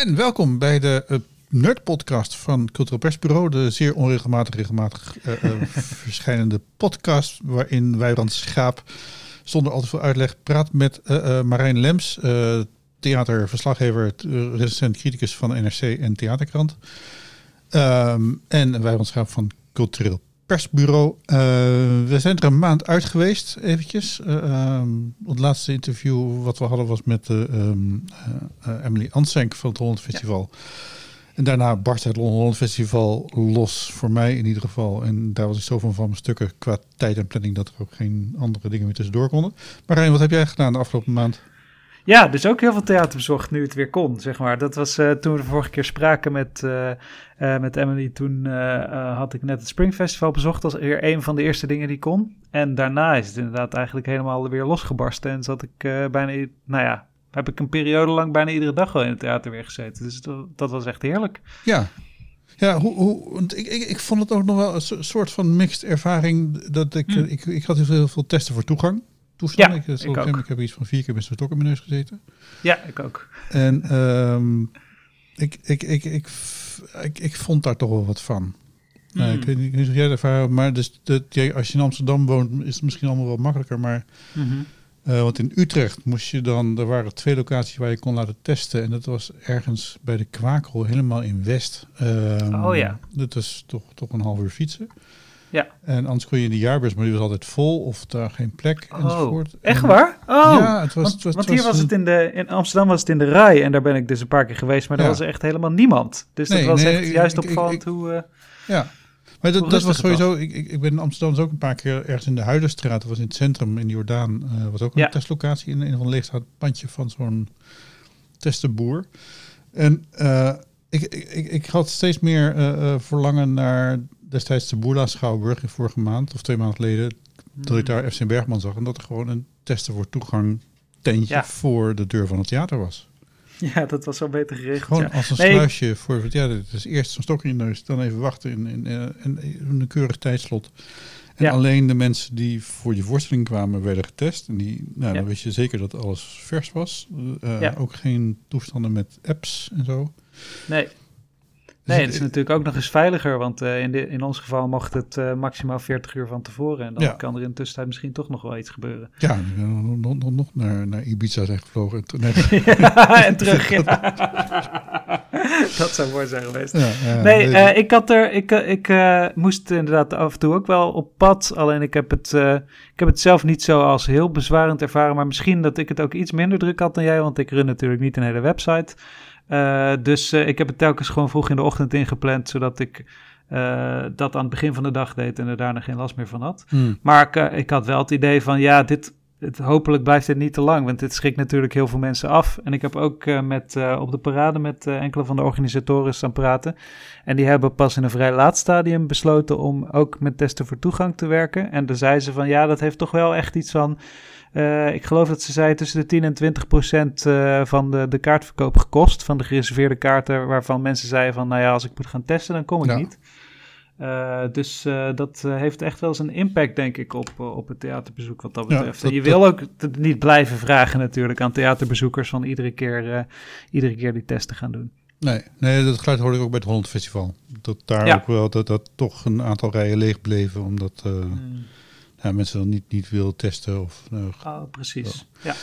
En welkom bij de uh, Nerd Podcast van Cultureel Persbureau. De zeer onregelmatig, regelmatig uh, uh, verschijnende podcast. Waarin Wijbrand Schaap zonder al te veel uitleg praat met Marijn Lems. theaterverslaggever, recent criticus van NRC en Theaterkrant. Um, en Wijbrand Schaap van Cultureel persbureau. Uh, we zijn er een maand uit geweest, eventjes. Uh, het laatste interview wat we hadden was met uh, um, Emily Ansenk van het Holland Festival. Ja. En daarna barstte het Holland Festival los, voor mij in ieder geval. En daar was ik zo van van mijn stukken qua tijd en planning dat er ook geen andere dingen meer tussendoor konden. Marijn, wat heb jij gedaan de afgelopen maand? Ja, dus ook heel veel theater bezocht nu het weer kon, zeg maar. Dat was uh, toen we de vorige keer spraken met, uh, uh, met Emily. Toen had ik net het Spring Festival bezocht als weer een van de eerste dingen die kon. En daarna is het inderdaad eigenlijk helemaal weer losgebarsten. En zat ik bijna, nou ja, heb ik een periode lang bijna iedere dag wel in het theater weer gezeten. Dus dat, dat was echt heerlijk. Ja, ja, hoe, hoe, want ik, ik, ik vond het ook nog wel een soort van mixed ervaring. Dat ik, hmm. ik, ik had heel veel testen voor toegang Ja, ik, ik, ik, heb iets van vier keer met stok in mijn neus gezeten. Ja, ik ook. En um, ik, ik, ik, ik, ik, ik vond daar toch wel wat van. Mm. Ik weet niet of jij ervaren, maar dus dat, als je in Amsterdam woont, is het misschien allemaal wel makkelijker. Maar mm -hmm. uh, want in Utrecht moest je dan, er waren twee locaties waar je kon laten testen. En dat was ergens bij de Kwakel, helemaal in West. Um, oh ja. Dat was toch, toch een half uur fietsen. Ja. En anders kon je in de jaarbeurs, maar die was altijd vol of daar geen plek oh, enzovoort. Echt en, waar? Oh, ja, het was, want, het was, want het hier was het in de in Amsterdam was het in de Rai en daar ben ik dus een paar keer geweest, maar daar Ja. was echt helemaal niemand. Dus dat was nee, echt ik- juist ik- opvallend ik- hoe. eh, Ja. Maar dat, dat was sowieso. Ik, ik, ik ben in Amsterdam dus ook een paar keer ergens in de Huidenstraat. Dat was in het centrum in Jordaan. eh was ook een Ja. testlocatie in een van de leegstaand pandje van zo'n testenboer. En eh, ik, ik, ik, ik had steeds meer verlangen naar destijds de Boerla Schouwburg in vorige maand of twee maanden geleden. Dat ik daar FC Bergman zag en dat er gewoon een testen voor toegang tentje Ja. voor de deur van het theater was. ja, dat was wel beter geregeld. Gewoon ja. als een Nee, sluisje voor het. Ja, is eerst zo'n stok in je neus, dan even wachten in, in, eh, in, in een keurig tijdslot. En Ja. alleen de mensen die voor die voorstelling kwamen, werden getest. En die, nou, dan wist je zeker dat alles vers was. Eh. Ook geen toestanden met apps en zo. Nee. Nee, het is natuurlijk ook nog eens veiliger, want eh, in, de, in ons geval mocht het eh, maximaal 40 uur van tevoren. En dan Ja. kan er in de tussentijd misschien toch nog wel iets gebeuren. Ja, nog, nog, nog naar, naar Ibiza zijn gevlogen. En terug, ja. dat zou mooi zijn geweest. Nee, eh, ik, had er, ik, ik moest inderdaad af en toe ook wel op pad. Alleen ik heb, het, ik heb het zelf niet zo als heel bezwarend ervaren. Maar misschien dat ik het ook iets minder druk had dan jij. Want ik run natuurlijk niet een hele website. Eh, dus eh, ik heb het telkens gewoon vroeg in de ochtend ingepland. Zodat ik eh, dat aan het begin van de dag deed en er daarna geen last meer van had. Hmm. Maar ik, ik had wel het idee van ja, dit, het, hopelijk blijft dit niet te lang. Want dit schrikt natuurlijk heel veel mensen af. En ik heb ook met, op de parade met enkele van de organisatoren staan praten. En die hebben pas in een vrij laat stadium besloten om ook met testen voor toegang te werken. En daar zeiden ze van ja, dat heeft toch wel echt iets van. Eh, ik geloof dat ze zei tussen de 10 en 20 procent eh, van de, de kaartverkoop gekost. Van de gereserveerde kaarten, waarvan mensen zeiden van nou ja, als ik moet gaan testen, dan kom ik Ja. niet. Eh, dus dat heeft echt wel eens een impact, denk ik, op, op het theaterbezoek wat dat Ja, betreft. dat- je wil ook niet blijven vragen natuurlijk aan theaterbezoekers van iedere keer, iedere keer die testen gaan doen. Nee, nee, dat geluid hoorde ik ook bij het Holland Festival. Dat daar Ja. ook wel dat, dat toch een aantal rijen leeg bleven. Omdat eh, ja, mensen dan niet, niet wilden testen. Of, nou, Oh, precies. Ja.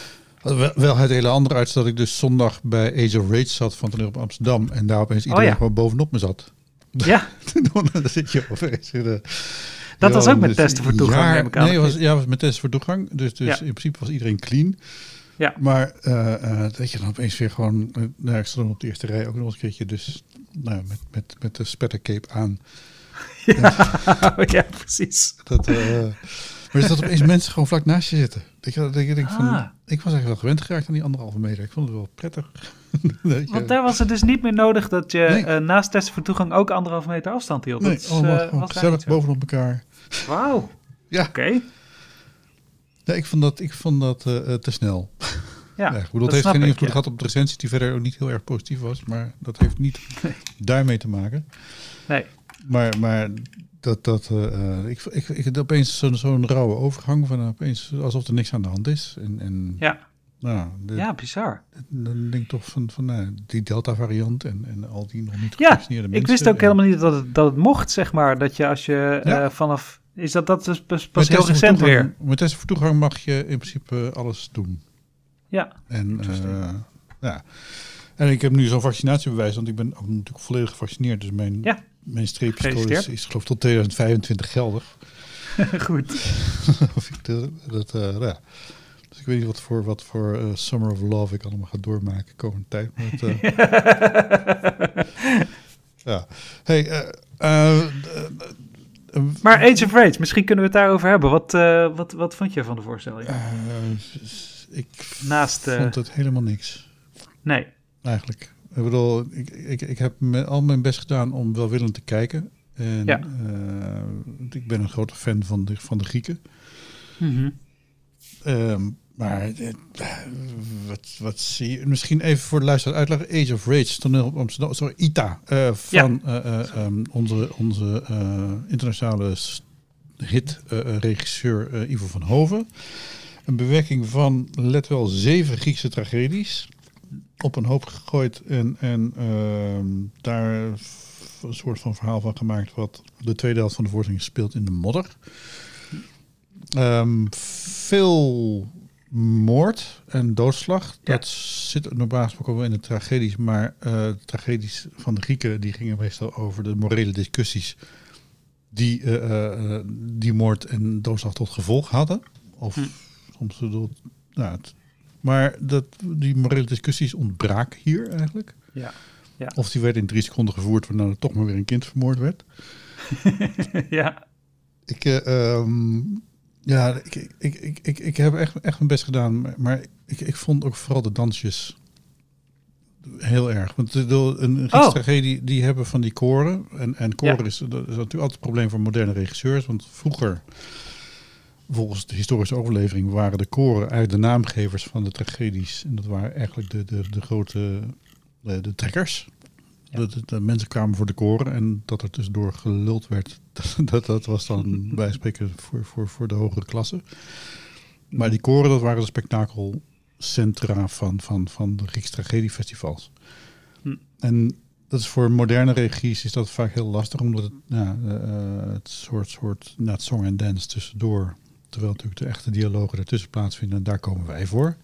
Wel, wel het hele andere uit dat ik dus zondag bij Age of Rage zat van toneel op Amsterdam. En daar opeens iedereen Oh ja. gewoon bovenop me zat. ja, dan zit je opeens in de... dat was ook met dus testen voor toegang, jaar- neem ik aan. Nee, was, ja, was met testen voor toegang. Dus, dus Ja. in principe was iedereen clean. Ja. Maar eh, eh, dat je dan opeens weer gewoon... eh, nou, ik stond op de eerste rij ook nog eens een keertje. Dus nou, met, met, met de spettercape aan. ja, precies. Dat, eh, maar er dat opeens mensen gewoon vlak naast je zitten. Dat je, dat je denkt van, Ah. ik was eigenlijk wel gewend geraakt aan die anderhalve meter. Ik vond het wel prettig. Je- Want daar was het dus niet meer nodig dat je Nee. eh, naast testen voor toegang ook anderhalve meter afstand hield. nee, dat is, allemaal gezellig zo. bovenop elkaar. Wauw, Ja, oké. nee, ik vond dat, ik vond dat te snel. Ja, Ja, goed, dat heeft geen ik, invloed ja. gehad op de recensie, die verder ook niet heel erg positief was. Maar dat heeft niet daarmee te maken. Nee, Maar, maar dat, dat, eh, ik, ik, ik opeens zo'n zo'n rauwe overgang van opeens alsof er niks aan de hand is. En, en ja. Nou, de- Ja, bizar. dan denk ik toch van, van nou, die Delta-variant en, en al die nog niet Ja, gevaccineerde mensen. Ik wist ook en- helemaal niet dat het, dat het mocht, zeg maar. Dat je als je Ja. eh, vanaf... Is dat, dat is pas, heel recent toegang- weer? Met testen voor toegang mag je in principe alles doen. Ja, En, ja. en ik heb nu zo'n vaccinatiebewijs, want ik ben ook natuurlijk volledig gevaccineerd. Dus mijn, Ja. Mijn streeppistool is, is geloof ik tot 2025 geldig. goed. Of ik dat, dat, eh, nou ja. Dus ik weet niet wat voor, wat voor eh, Summer of Love ik allemaal ga doormaken komende tijd. Maar het, eh, ja. Hey, Maar Age of Rage, misschien kunnen we het daarover hebben. Wat, wat, wat vond je van de voorstelling? ik Naast, vond het helemaal niks. Nee. Eigenlijk. Ik bedoel, ik, ik, ik heb me, al mijn best gedaan om welwillend te kijken. En Ja. eh, ik ben een grote fan van de, van de Grieken. Mhm. Ehm, maar eh, wat, wat zie je? Misschien even voor de luisteraar uitleggen. Age of Rage, toneel op Amsterdam. Sorry, ITA. eh, van eh, eh, ehm, onze, onze internationale hit-regisseur Ivo van Hoven. Een bewerking van, let wel, zeven Griekse tragedies. Op een hoop gegooid en, en ehm, daar een soort van verhaal van gemaakt. Wat de tweede helft van de voorstelling speelt in de modder. Ehm, veel moord en doodslag. Ja. Dat zit normaal gesproken wel in de tragedies. Maar eh, de tragedies van de Grieken die gingen meestal over de morele discussies. Die eh, eh, die moord en doodslag tot gevolg hadden. Of Hm. soms bedoel, nou, het, maar dat, die morele discussies ontbraken hier eigenlijk. Ja. Ja. Of die werden in drie seconden gevoerd, waarna er toch maar weer een kind vermoord werd. ja. Ik, eh, ehm, ja, ik, ik, ik, ik, ik heb echt, echt mijn best gedaan. Maar, maar ik, ik vond ook vooral de dansjes heel erg. Want bedoel, een Oh. tragedie, die hebben van die koren. En, en koren Ja. is, dat is natuurlijk altijd een probleem voor moderne regisseurs. Want vroeger, volgens de historische overlevering, waren de koren eigenlijk de naamgevers van de tragedies. En dat waren eigenlijk de, de, de grote de, de trekkers. Ja. Dat, dat de mensen kwamen voor de koren en dat er tussendoor geluld werd. Dat, dat was dan bij spreken voor, voor, voor de hogere klasse. Maar die koren, dat waren de spektakelcentra van, van, van de Griekse tragediefestivals. Hm. En dat is voor moderne regies is dat vaak heel lastig, omdat het, ja, eh, het soort, soort net song en dance tussendoor. Terwijl natuurlijk de echte dialogen ertussen plaatsvinden en daar komen wij voor.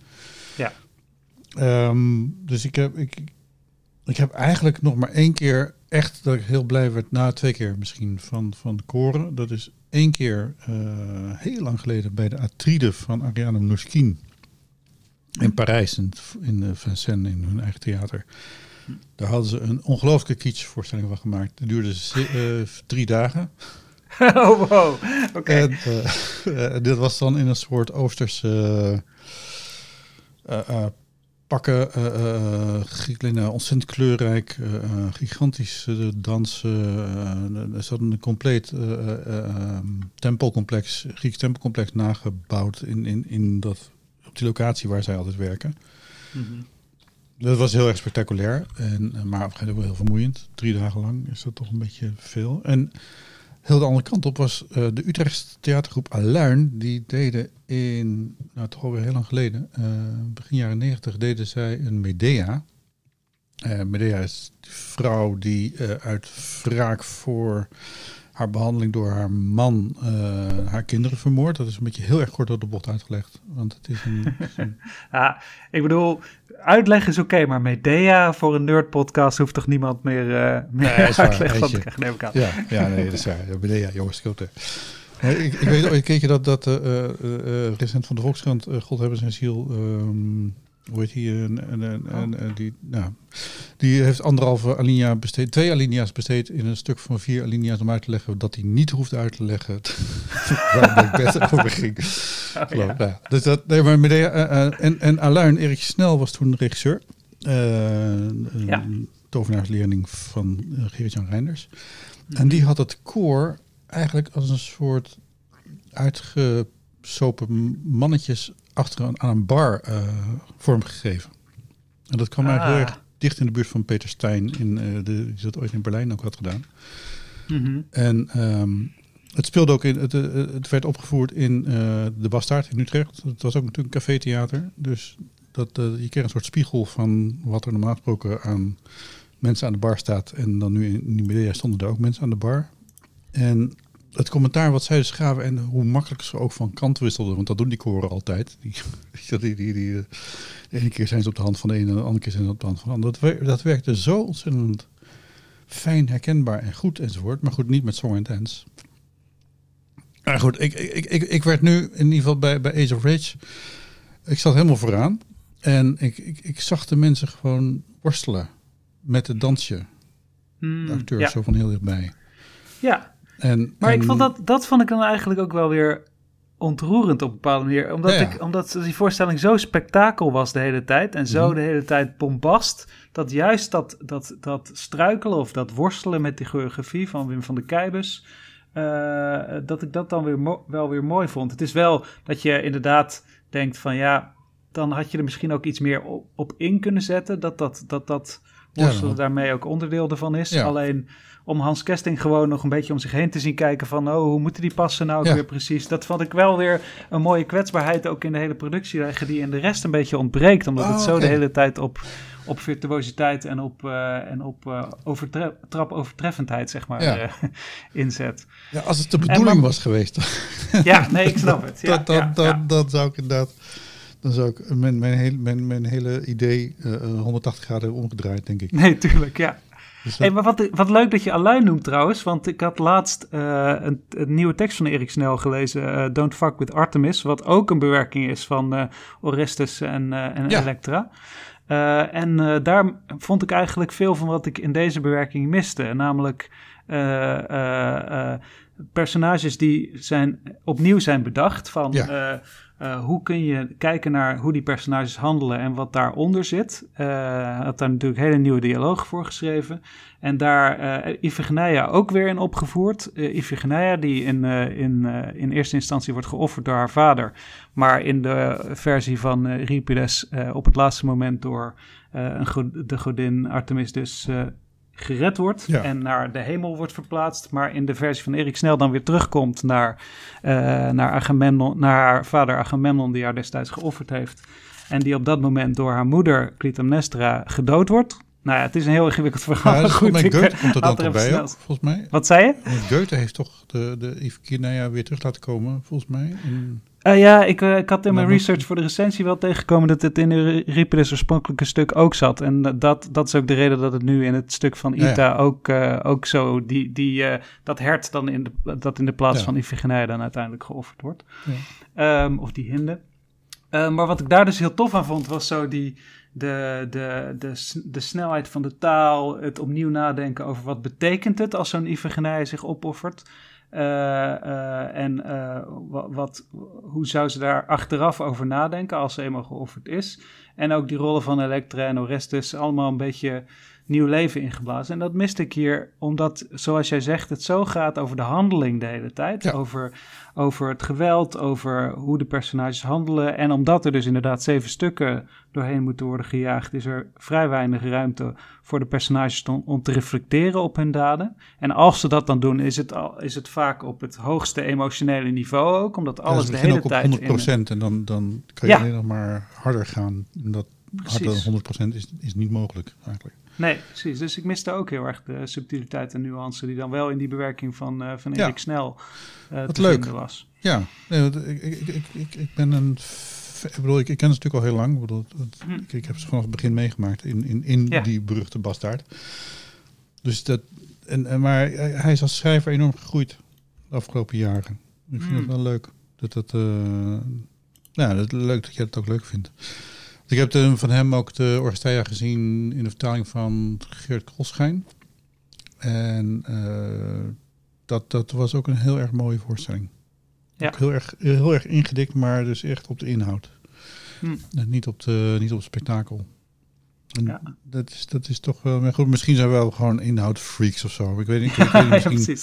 Ja. Ehm, dus ik heb, ik, ik heb eigenlijk nog maar één keer echt dat ik heel blij werd, na twee keer misschien, van, van koren. Dat is één keer eh, heel lang geleden bij de Atride van Ariane Mnouchkine in Parijs, in, in de Vincennes, in hun eigen theater. Daar hadden ze een ongelooflijke kitsch voorstelling van gemaakt. Die duurde eh, drie dagen. oh, wow. Oké. Eh, eh, dit was dan in een soort Oosterse eh, pakken. Griekenland, ontzettend kleurrijk, gigantisch eh, dansen. er zat een compleet eh, eh, eh, tempelcomplex, Grieks tempelcomplex nagebouwd in, in, in dat, op die locatie waar zij altijd werken. Mhm. Dat was heel erg spectaculair, en, maar op een gegeven moment heel vermoeiend. Drie dagen lang is dat toch een beetje veel. En heel de andere kant op was eh, de Utrechtse theatergroep Aluin. Die deden in, nou toch alweer heel lang geleden, eh, begin jaren negentig, deden zij een Medea. Eh, Medea is die vrouw die uit wraak voor haar behandeling door haar man eh, haar kinderen vermoordt. Dat is een beetje heel erg kort door de bocht uitgelegd. Want het is een, Ja, ik bedoel, uitleg is oké, maar Medea voor een nerd-podcast hoeft toch niemand meer, eh meer Nee, uitleg van te krijgen, neem ik aan. Ja, ja nee, dat is waar. Ja, jongens, schild. Nee, ik, ik weet ook een keertje dat, dat eh, recent van de Volkskrant, God hebben zijn ziel, ehm, hoe heet die, en, en, en, en, en die, nou, die heeft anderhalve alinea besteed, twee alinea's besteed in een stuk van vier alinea's om uit te leggen dat hij niet hoeft uit te leggen waar bed over ging. Oh, ja. ik. Ja. Dus dat, nee, maar Medea, eh, eh, en, en Aluin, Erik Snel was toen regisseur. Eh, Ja. tovenaarsleerling van eh, Gerrit-Jan Reinders. En die had het koor eigenlijk als een soort uitgesopen mannetjes achter een, aan een bar eh, vormgegeven. En dat kwam eigenlijk heel Ah. erg dicht in de buurt van Peter Stein, in, eh, de, die dat ooit in Berlijn ook had gedaan. Mhm. En ehm, het speelde ook in, het, eh, het werd opgevoerd in de Bastaard in Utrecht. Het was ook natuurlijk een café-theater. Dus Dat, je kreeg een soort spiegel van wat er normaal gesproken aan mensen aan de bar staat. En dan nu in Nimedea stonden er ook mensen aan de bar. En het commentaar wat zij dus gaven en hoe makkelijk ze ook van kant wisselden, want dat doen die koren altijd. Die, die, die, die, eh, de ene keer zijn ze op de hand van de ene en de andere keer zijn ze op de hand van de andere. Dat, dat werkte zo ontzettend fijn, herkenbaar en goed enzovoort. Maar goed, niet met Song and Dance. Maar goed, ik, ik, ik, ik werd nu in ieder geval bij, bij Ace of Rage, ik zat helemaal vooraan. En ik, ik, ik zag de mensen gewoon worstelen met het dansje. Hmm, De acteurs ja. zo van heel dichtbij. ja, En, maar ik vond dat, dat vond ik dan eigenlijk ook wel weer ontroerend op een bepaalde manier. Omdat, Ja, ja. Ik, omdat die voorstelling zo spektakel was de hele tijd en zo Mhm. de hele tijd bombast, dat juist dat, dat, dat struikelen of dat worstelen met die choreografie van Wim van de Keibus, eh, dat ik dat dan weer wel weer mooi vond. Het is wel dat je inderdaad denkt van ja, dan had je er misschien ook iets meer op, op in kunnen zetten, dat dat, dat, dat worstelen daarmee ook onderdeel ervan is. Alleen om Hans Kesting gewoon nog een beetje om zich heen te zien kijken van, oh, hoe moeten die passen nou Ja. weer precies? Dat vond ik wel weer een mooie kwetsbaarheid ook in de hele productie, die in de rest een beetje ontbreekt, omdat het Oh, zo de hele tijd op, op virtuositeit en op, eh, en op eh, overtre- trapovertreffendheid, zeg maar, Ja. eh, inzet. Ja, als het de bedoeling maar- was geweest, Ja, nee, ik snap het. Ja, dat, dat, dat, zou ik inderdaad. Dan zou ik mijn, mijn, hele, mijn, mijn hele idee eh, eh, 180 graden omgedraaid, denk ik. Nee, tuurlijk, ja. Dus Hey, maar wat, wat leuk dat je Aluin noemt trouwens, want ik had laatst eh, een, een nieuwe tekst van Erik Snel gelezen, eh, Don't Fuck With Artemis, wat ook een bewerking is van eh, Orestes en, en Ja. Elektra. En daar vond ik eigenlijk veel van wat ik in deze bewerking miste, namelijk personages die zijn, opnieuw zijn bedacht van... Ja. Eh, hoe kun je kijken naar hoe die personages handelen en wat daaronder zit? Eh, Hij had daar natuurlijk hele nieuwe dialoog voor geschreven. En daar eh Iphigenia ook weer in opgevoerd. Eh Iphigenia die in, in, in eerste instantie wordt geofferd door haar vader. Maar in de versie van Euripides eh, op het laatste moment door een de godin Artemis dus gered wordt. Ja. En naar de hemel wordt verplaatst. Maar in de versie van Erik Snel dan weer terugkomt naar, eh, naar, Agamemnon, naar haar vader Agamemnon die haar destijds geofferd heeft. En die op dat moment door haar moeder Clytemnestra gedood wordt. Nou ja, het is een heel ingewikkeld verhaal. Ja, Goed, Goethe eh, komt er dan toch bij, volgens mij. Wat zei je? Goethe heeft toch de, de Iphigenia weer terug laten komen, volgens mij. In- Eh, ja, ik, eh, ik had in mijn research voor de recensie wel tegengekomen dat het in de Euripides oorspronkelijke stuk ook zat. En dat, dat is ook de reden dat het nu in het stuk van Ja, ja. Ita ook, ook zo, die, die, dat hert dan in de, dat in de plaats Ja. van Iphigenia dan uiteindelijk geofferd wordt. Ja. Ehm, of die hinde. Eh, maar wat ik daar dus heel tof aan vond, was zo die, de, de, de, de snelheid van de taal, het opnieuw nadenken over wat betekent het als zo'n Iphigenia zich opoffert. Eh, eh, en eh, wa- wat, hoe zou ze daar achteraf over nadenken als ze eenmaal geofferd is. En ook die rollen van Elektra en Orestes, allemaal een beetje nieuw leven ingeblazen. En dat miste ik hier, omdat, zoals jij zegt, het zo gaat over de handeling de hele tijd. Ja. Over, over het geweld, over hoe de personages handelen. En omdat er dus inderdaad zeven stukken doorheen moeten worden gejaagd, is er vrij weinig ruimte voor de personages om, te reflecteren op hun daden. En als ze dat dan doen, is het, al, is het vaak op het hoogste emotionele niveau ook, omdat alles de hele ook op tijd 100% in... en dan, dan kan je Ja. alleen nog maar harder gaan. En dat harder Precies. dan 100% is, is niet mogelijk eigenlijk. Nee, precies. Dus ik miste ook heel erg de subtiliteit en nuance die dan wel in die bewerking van, eh van Ja. Erik Snel Wat te leuk. vinden was. Ja, nee, ik, ik, ik, ik, ik ben een. Ik bedoel, ik, ik ken ze natuurlijk al heel lang. Ik, bedoel, het- Hm. ik, ik heb ze vanaf het begin meegemaakt in, in, in Ja. die beruchte bastaard. Dus dat. En, en, maar hij is als schrijver enorm gegroeid de afgelopen jaren. Ik vind Hm. het wel leuk. Dat dat. nou, dat, leuk dat jij het ook leuk vindt. Ik heb de, van hem ook de Oresteia gezien in de vertaling van Geert Krolschijn. En eh, dat, dat was ook een heel erg mooie voorstelling. Ja. Ook heel erg, heel erg ingedikt, maar dus echt op de inhoud. Hm. En niet op, de, niet op het spektakel. En Ja. dat, is, dat is toch wel... Maar goed, misschien zijn we wel gewoon inhoudfreaks of zo. Ik weet niet. Ik, weet niet, misschien,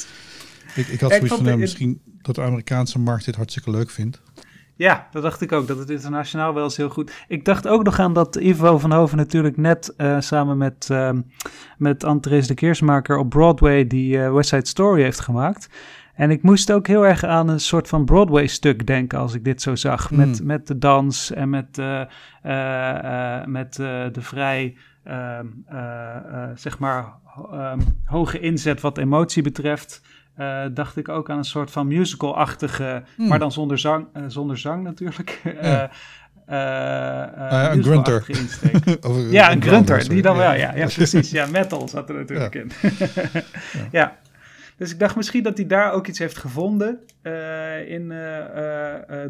ik, ik had zoiets van, nou, misschien dat de Amerikaanse markt dit hartstikke leuk vindt. Ja, dat dacht ik ook, dat het internationaal wel eens heel goed... Ik dacht ook nog aan dat Ivo van Hoven natuurlijk net eh, samen met, ehm met Anne-Therese de Keersmaker op Broadway die eh, West Side Story heeft gemaakt. En ik moest ook heel erg aan een soort van Broadway-stuk denken als ik dit zo zag. Met, Mm. met de dans en met, eh, met de vrij, ehm, eh, eh, zeg maar, ehm, hoge inzet wat emotie betreft. Eh, dacht ik ook aan een soort van musical-achtige, Hmm. maar dan zonder zang, eh, zonder zang natuurlijk. Ja. Eh, ja, een grunter. Of, Ja, een grunter, sorry. die dan wel, ja, ja precies. Ja, metal zat er natuurlijk Ja. in. ja. Dus ik dacht misschien dat hij daar ook iets heeft gevonden in,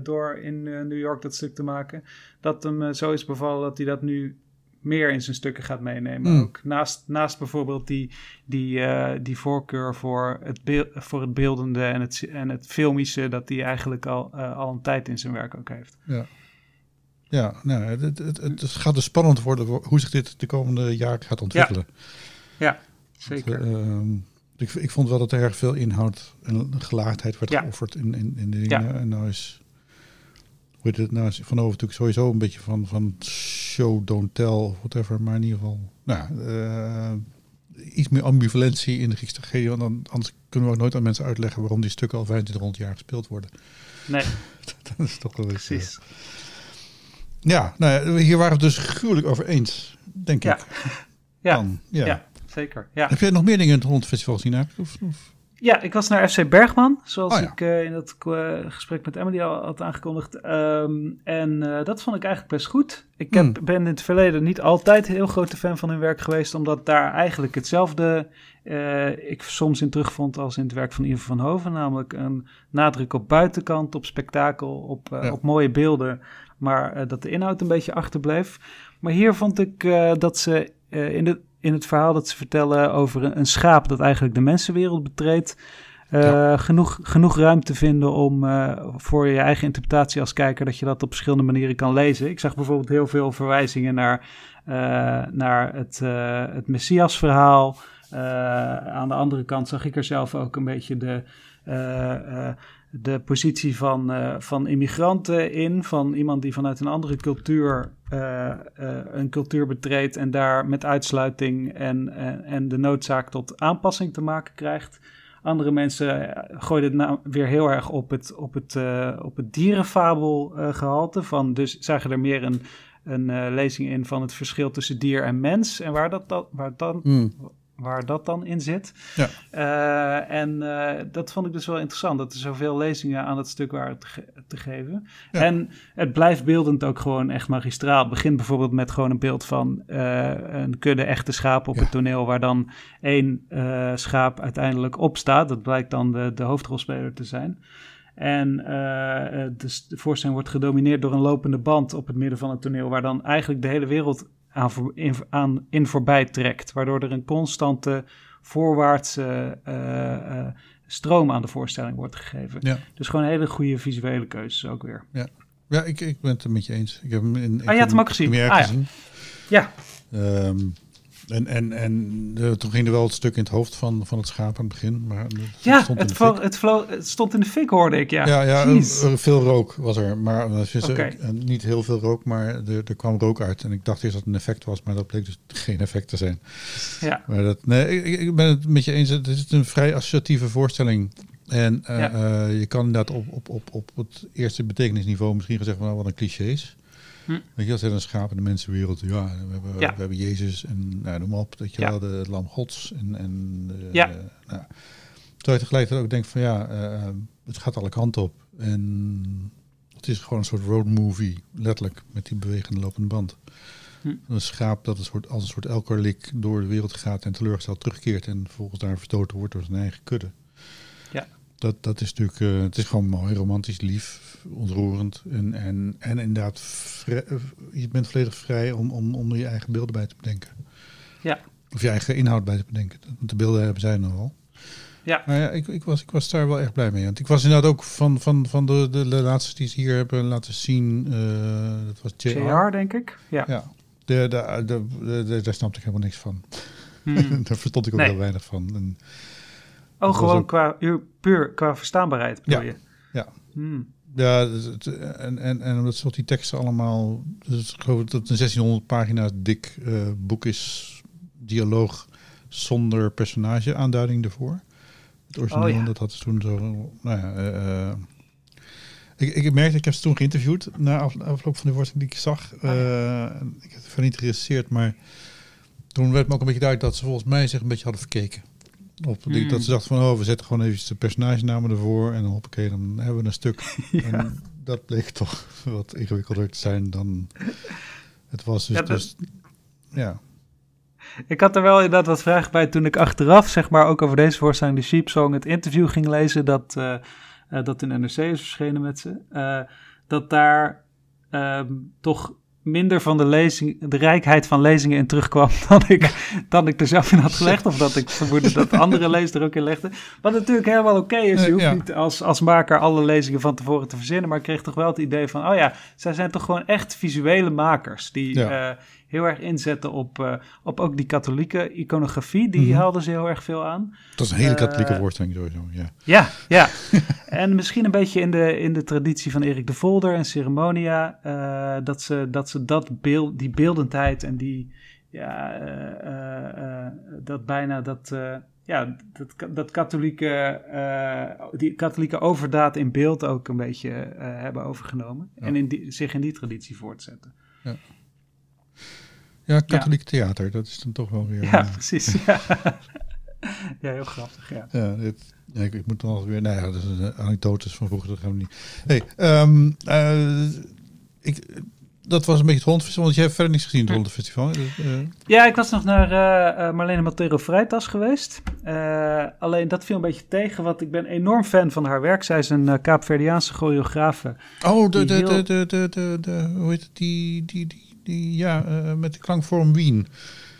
door in New York dat stuk te maken. Dat hem zo is bevallen dat hij dat nu meer in zijn stukken gaat meenemen. Mm. Ook naast, naast bijvoorbeeld die, die, eh, die voorkeur voor het, beel, voor het beeldende en het, en het filmische, dat hij eigenlijk al, eh, al een tijd in zijn werk ook heeft. Ja, nou, het, het, het, gaat dus spannend worden hoe zich dit de komende jaren gaat ontwikkelen. Zeker. Eh, ehm, ik, ik vond wel dat er erg veel inhoud en gelaagdheid werd Ja. geofferd in, in, in de dingen. En nou is, hoe het, nou Van Over natuurlijk sowieso een beetje van, van show, don't tell, of whatever. Maar in ieder geval, nou, eh, iets meer ambivalentie in de Griekse tragedie. Want dan, anders kunnen we ook nooit aan mensen uitleggen waarom die stukken al 25 jaar gespeeld worden. Nee, dat is toch wel eens, eh, precies. Ja, nou hier waren we het dus gruwelijk over eens, denk Ja. ik. Ja, Dan, ja. ja, zeker. Ja. Heb jij nog meer dingen in het rondfestival gezien eigenlijk? Of, of? Ja, ik was naar FC Bergman, zoals Oh ja. ik eh, in dat eh, gesprek met Emily al had aangekondigd. Ehm, en eh, dat vond ik eigenlijk best goed. Ik heb, Hmm. ben in het verleden niet altijd heel grote fan van hun werk geweest, omdat daar eigenlijk hetzelfde ik soms in terugvond als in het werk van Ivo van Hoven. Namelijk een nadruk op buitenkant, op spektakel, op, Ja. op mooie beelden, maar dat de inhoud een beetje achterbleef. Maar hier vond ik dat ze in, de, in het verhaal dat ze vertellen over een, schaap dat eigenlijk de mensenwereld betreedt, eh, Ja. genoeg, genoeg ruimte vinden om eh, voor je eigen interpretatie als kijker dat je dat op verschillende manieren kan lezen. Ik zag bijvoorbeeld heel veel verwijzingen naar, eh, naar het, het Messias-verhaal. Aan de andere kant zag ik er zelf ook een beetje de, de positie van, eh, van immigranten in. Van iemand die vanuit een andere cultuur eh, eh, een cultuur betreedt en daar met uitsluiting en, en, de noodzaak tot aanpassing te maken krijgt. Andere mensen gooiden het nou weer heel erg op het, op het, op het dierenfabel eh, gehalte. Van, dus zagen er meer een, een lezing in van het verschil tussen dier en mens. En waar dat, dan, waar dan, Hmm. Waar dat dan in zit. Ja. Eh, en eh, dat vond ik dus wel interessant, dat er zoveel lezingen aan het stuk waren te, ge- te geven. Ja. En het blijft beeldend ook gewoon echt magistraal. Het begint bijvoorbeeld met gewoon een beeld van eh, een kudde echte schapen op Ja. het toneel, waar dan één schaap uiteindelijk opstaat. Dat blijkt dan de, de hoofdrolspeler te zijn. En de voorstelling wordt gedomineerd door een lopende band op het midden van het toneel, waar dan eigenlijk de hele wereld aan, voor- in, aan, in voorbij trekt. Waardoor er een constante voorwaartse eh, eh, stroom aan de voorstelling wordt gegeven. Ja. Dus gewoon hele goede visuele keuzes ook weer. Ja, ik, ik ben het er met je eens. Ik heb hem in, ik had heb hem ook gezien? Ah, ja. gezien. Ja, Ehm, en en, en eh, toen ging er wel het stuk in het hoofd van, van het schaap aan het begin. Maar het ja stond in het, de fik. vlo- het, vlo- het stond in de fik, hoorde ik. Ja, Ja, ja, eh, veel rook was er. Maar Oké. eh, niet heel veel rook, maar er, er kwam rook uit. En ik dacht eerst dat het een effect was, maar dat bleek dus geen effect te zijn. ja. Maar dat, nee, ik, ik ben het met je eens. Het is een vrij associatieve voorstelling. En eh, Ja. eh, je kan inderdaad op, op, op, op het eerste betekenisniveau misschien gezegd van nou, wat een clichés. Hm. Weet je, dat zijn een schaap in de mensenwereld. Ja, we hebben, Ja. we hebben Jezus en nou, noem maar op. Dat je Ja. wel, de, het lam gods. En, en eh, Ja. eh, nou, terwijl je tegelijkertijd ook denkt van ja, eh, het gaat alle kanten op. En het is gewoon een soort road movie, letterlijk, met die bewegende lopende band. Hm. Een schaap dat een soort, als een soort elkerlik door de wereld gaat en teleurgesteld terugkeert en vervolgens daar verstoten wordt door zijn eigen kudde. Ja. Dat, dat is natuurlijk, eh, het is gewoon mooi, romantisch, lief, ontroerend. En, en, en inderdaad, eh, je bent volledig vrij om, om, om er je eigen beelden bij te bedenken. Ja. Of je eigen inhoud bij te bedenken. Want de beelden hebben zij nog wel. Ja. Maar ja, ik, ik, was, ik was daar wel echt blij mee. Want ik was inderdaad ook van, van, van de, de, de laatste die ze hier hebben laten zien. eh, dat was JR. JR, denk ik. Ja. Ja. De, de, de, de- de- daar snapte ik helemaal niks van. Hmm. daar verstond ik ook Nee. heel weinig van. En, Oh, gewoon ook- qua, uur- puur qua verstaanbaarheid bedoel Ja. je? Ja. Hmm. ja, dus het- en, en, en omdat soort die teksten allemaal... Dus ik geloof dat het een 1600 pagina's dik eh, boek is. Dialoog zonder personage aanduiding ervoor. Het origineel, Oh, ja. dat had ze toen zo... Nou ja, eh, eh, ik, ik merkte, ik heb ze toen geïnterviewd na af, afloop van de voorstelling die ik zag. En ik heb het niet geïnteresseerd, maar toen werd me ook een beetje duidelijk dat ze volgens mij zich een beetje hadden verkeken. Op, die- Hmm. Dat ze dachten van, oh, we zetten gewoon even de personagenamen ervoor en dan hoppakee, dan hebben we een stuk. Ja. En dat bleek toch wat ingewikkelder te zijn dan het was. Dus, Ja, dat- dus ja. Ik had er wel inderdaad wat vragen bij toen ik achteraf, zeg maar, ook over deze voorstelling, de Sheep Song, het interview ging lezen dat, eh, eh, dat in NRC is verschenen met ze. eh, dat daar ehm, toch minder van de, lezing, de rijkheid van lezingen in terugkwam dan ik, dan ik er zelf in had gelegd. Of dat ik vermoedde dat andere lezers er ook in legden. Wat natuurlijk helemaal oké is. Je hoeft ja. niet als, als maker alle lezingen van tevoren te verzinnen. Maar ik kreeg toch wel het idee van, oh ja, zij zijn toch gewoon echt visuele makers. Die Ja. eh, heel erg inzetten op, eh, op ook die katholieke iconografie. Die Mhm. haalden ze heel erg veel aan. Dat is een hele Eh, katholieke voorstelling sowieso, ja. Ja, ja. en misschien een beetje in de, in de traditie van Erik de Volder en Ceremonia. eh, dat ze dat, ze dat beeld, die beeldendheid en die, ja, eh, eh, eh, dat bijna dat, eh, ja, dat, dat katholieke, eh, die katholieke overdaad in beeld ook een beetje eh, hebben overgenomen. Ja. En in die, zich in die traditie voortzetten. Ja, katholiek theater, dat is dan toch wel weer... Ja, eh, precies. Ja. ja, heel grappig, ja. Ja, dit, ja, ik, ik moet dan altijd weer. Nou ja, dat is een anekdotes van vroeger, dat gaan we niet. Hey, ehm, eh, ik, dat was een beetje het Hollandfestival, want jij hebt verder niks gezien, het Hollandfestival. Uh, Ja, ik was nog naar eh, eh, Marlene Montero Vrijtas geweest. Eh, alleen dat viel een beetje tegen, want ik ben enorm fan van haar werk. Zij is een uh, Kaapverdiaanse choreografe. oh, de, de, heel- de, de, de, de, de, hoe heet het, die, die, die, die ja, eh, met de klankvorm Wien.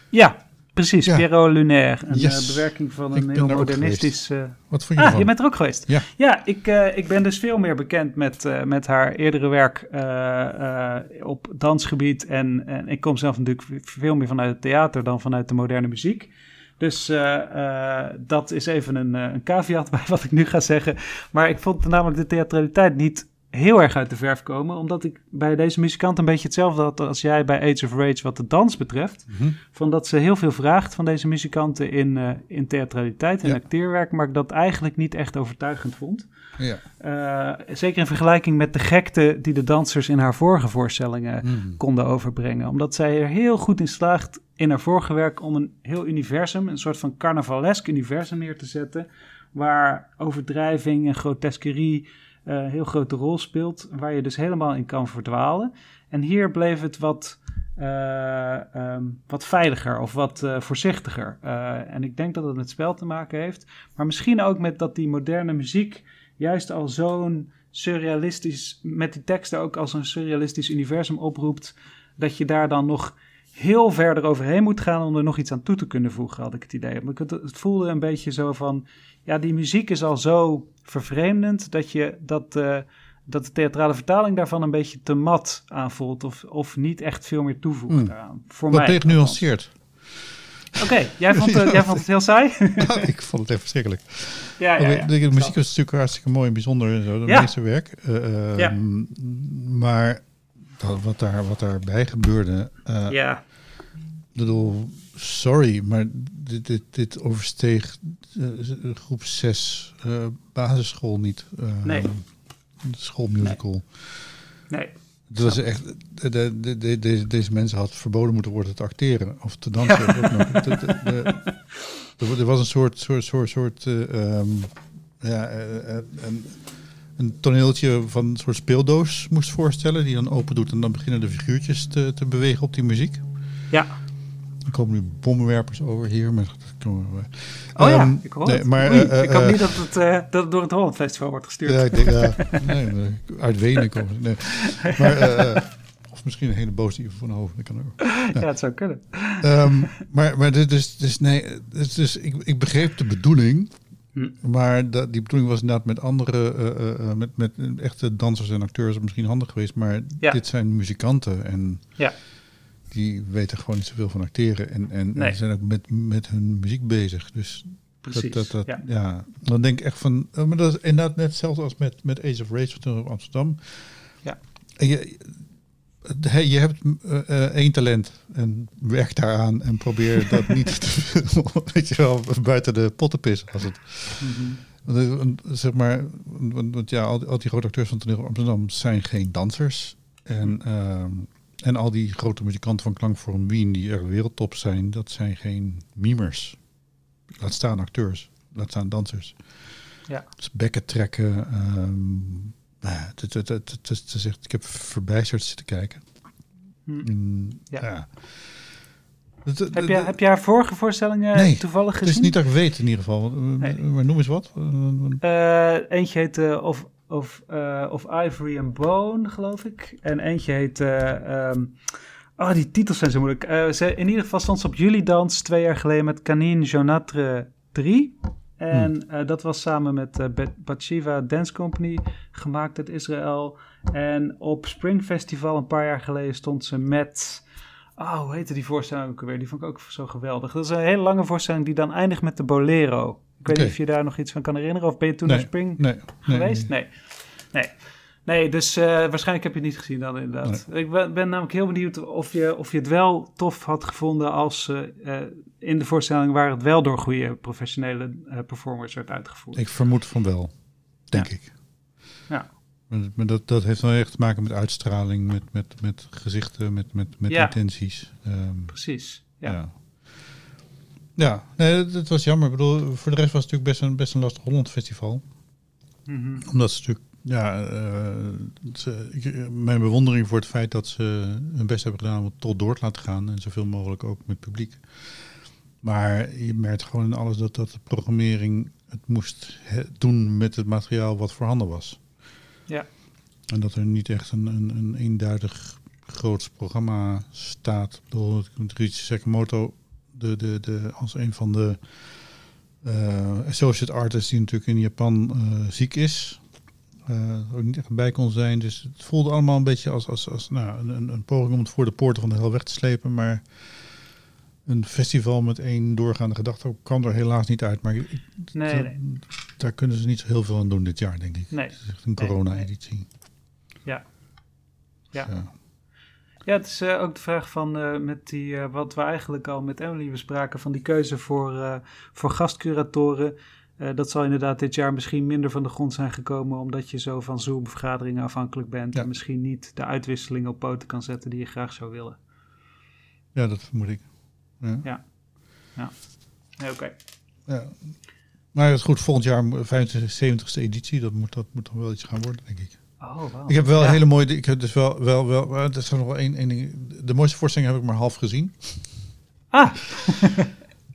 Ja, precies. Ja. Pierrot Lunaire. Een Yes. eh, bewerking van een heel modernistisch... eh, Wat vond je Ah, ervan? je bent er ook geweest? Ja. Ja, ik, ik ben dus veel meer bekend met, met haar eerdere werk op dansgebied. En, en ik kom zelf natuurlijk veel meer vanuit het theater dan vanuit de moderne muziek. Dus dat is even een, eh, een caveat bij wat ik nu ga zeggen. Maar ik vond namelijk de theatraliteit niet heel erg uit de verf komen. Omdat ik bij deze muzikant een beetje hetzelfde had als jij bij Age of Rage wat de dans betreft. Mhm. Van dat ze heel veel vraagt van deze muzikanten in, eh, in theatraliteit en Ja. acteerwerk. Maar ik dat eigenlijk niet echt overtuigend vond. Ja. Eh, zeker in vergelijking met de gekte die de dansers in haar vorige voorstellingen Mhm. konden overbrengen. Omdat zij er heel goed in slaagt in haar vorige werk om een heel universum, een soort van carnavalesk universum neer te zetten. Waar overdrijving en grotesquerie een heel grote rol speelt. Waar je dus helemaal in kan verdwalen. En hier bleef het wat, eh, ehm, wat veiliger of wat eh, voorzichtiger. Eh, en ik denk dat het met spel te maken heeft. Maar misschien ook met dat die moderne muziek juist al zo'n surrealistisch, met die teksten ook als een surrealistisch universum oproept, dat je daar dan nog heel verder overheen moet gaan om er nog iets aan toe te kunnen voegen, had ik het idee. Maar het, het voelde een beetje zo van, ja, die muziek is al zo vervreemdend dat je dat, eh, dat de theatrale vertaling daarvan een beetje te mat aanvoelt of, of niet echt veel meer toevoegt Hmm. daaraan. Voor mij. nuanceerd. Oké, jij, vond, het- jij vond het heel saai? ik vond het echt verschrikkelijk. ja, ja, Oké, ja. de, de muziek was natuurlijk hartstikke mooi en bijzonder en zo, dat Ja. meeste werk. Eh, Ja. ehm, Maar dat, wat, daar, wat daarbij gebeurde, eh, Ja, bedoel, sorry, maar dit, dit, dit oversteeg eh, groep 6 eh, basisschool niet. eh, Nee. Schoolmusical. nee. Het was echt, de, de, de, de- deze, deze mensen had verboden moeten worden te acteren of te dansen. er, was een soort, soort, soort, soort eh, ehm, ja, een, een toneeltje van een soort speeldoos moest voorstellen, die dan open doet en dan beginnen de figuurtjes te, te bewegen op die muziek. Ja. Er komen nu bommenwerpers over hier, maar dat. Oh ja, Ehm, ik hoor nee, maar, Oei, eh, ik hoop eh, niet dat het, eh, dat het door het Holland Festival wordt gestuurd. Ja, ik denk, ja, nee, uit Wenen komen. Nee. Maar, of misschien een hele boze Ivo van Hoven, dat kan ook. ja, het zou kunnen. Ehm, maar maar dit is, dus nee, dus, dus ik, ik begreep de bedoeling. Hm. Maar dat, die bedoeling was inderdaad met andere, met, met echte dansers en acteurs misschien handig geweest. Maar Ja. dit zijn muzikanten en Ja. Die weten gewoon niet zoveel van acteren. En, en, Nee. en zijn ook met, met hun muziek bezig. Dus Precies. dat, dat, dat, ja. ja. dan denk ik echt van, eh, maar dat is inderdaad net hetzelfde als met, met Ace of Race van toen op Amsterdam. Ja. En je, je hebt eh, één talent en werk daaraan en probeer dat niet te- weet je wel, buiten de pot te pissen als het. Mhm. Want, want, zeg maar, want, ja, al, die- al die grote acteurs van toneel Amsterdam zijn geen dansers. En, ehm, en al die grote muzikanten van Klankvorm Wien, die echt wereldtop zijn, dat zijn geen mimers. Laat staan acteurs, laat staan dansers. Ja. Dus bekken trekken. ehm, nou ja, het, het, het, het, het is- echt- ik heb verbijsterd zitten kijken. Hm. En, Ja. Heb, je, heb je haar vorige voorstellingen Nee, toevallig het is gezien? niet dat ik weet in ieder geval. Nee. Maar noem eens wat. Eh, eentje heet eh, of, of, eh, of Ivory and Bone, geloof ik. En eentje heet... ehm, oh, die titels zijn zo moeilijk. Eh, ze, in ieder geval stond ze op Jullie Dans twee jaar geleden met Canine Jonatre 3. En eh, dat was samen met Bat- Batshiva Dance Company, gemaakt uit Israël. En op Spring Festival een paar jaar geleden stond ze met... Oh, hoe heette die voorstelling ook alweer? Die vond ik ook zo geweldig. Dat is een hele lange voorstelling die dan eindigt met de Bolero. Ik weet niet of je daar nog iets van kan herinneren. Of ben je toen Nee. naar Spring nee, nee, geweest? nee. Nee. Nee. Dus eh, waarschijnlijk heb je het niet gezien dan inderdaad. Ik ben, ben namelijk heel benieuwd of je, of je het wel tof had gevonden als eh, eh, in de voorstelling waar het wel door goede professionele performers werd uitgevoerd. Ik vermoed van wel, denk Ja. ik. Ja. Maar, dat, dat heeft wel echt te maken met uitstraling, met, met, met gezichten, met, met, met Ja. intenties. Ehm, Precies. Ja. ja. Ja, nee, het, het was jammer. Ik bedoel, voor de rest was het natuurlijk best een, best een lastig Holland festival. Mhm. Omdat ze natuurlijk, ja, eh, ze, ik- mijn bewondering voor het feit dat ze hun best hebben gedaan om het tot door te laten gaan. En zoveel mogelijk ook met publiek. Maar je merkt gewoon in alles dat, dat de programmering het moest he- doen met het materiaal wat voorhanden was. Ja. En dat er niet echt een, een, een eenduidig groots programma staat. Ik bedoel, Riichi Sakamoto, de, de, de, als een van de eh, associate artists die natuurlijk in Japan eh, ziek is. eh, ook niet echt bij kon zijn. Dus het voelde allemaal een beetje als, als, als nou, een, een poging om het voor de poorten van de hel weg te slepen. Maar een festival met één doorgaande gedachte kwam er helaas niet uit. Maar ik- Nee, daar- nee. daar kunnen ze niet zo heel veel aan doen dit jaar, denk ik. Nee. Het is echt een Nee, corona-editie. Ja. Ja. Ja. Ja, het is eh, ook de vraag van eh, met die, eh, wat we eigenlijk al met Emily bespraken, van die keuze voor, voor gastcuratoren. Dat zal inderdaad dit jaar misschien minder van de grond zijn gekomen, omdat je zo van Zoom-vergaderingen afhankelijk bent. Ja. En misschien niet de uitwisseling op poten kan zetten die je graag zou willen. ja, dat vermoed ik. Ja. Nee, Oké. Ja. Maar het is goed, volgend jaar 75ste editie, dat moet, dat moet dan wel iets gaan worden, denk ik. Oh. Ik heb wel Ja. hele mooie, ik heb dus wel, wel, wel, dat is nog wel één, één ding. De mooiste voorstelling heb ik maar half gezien. Ah,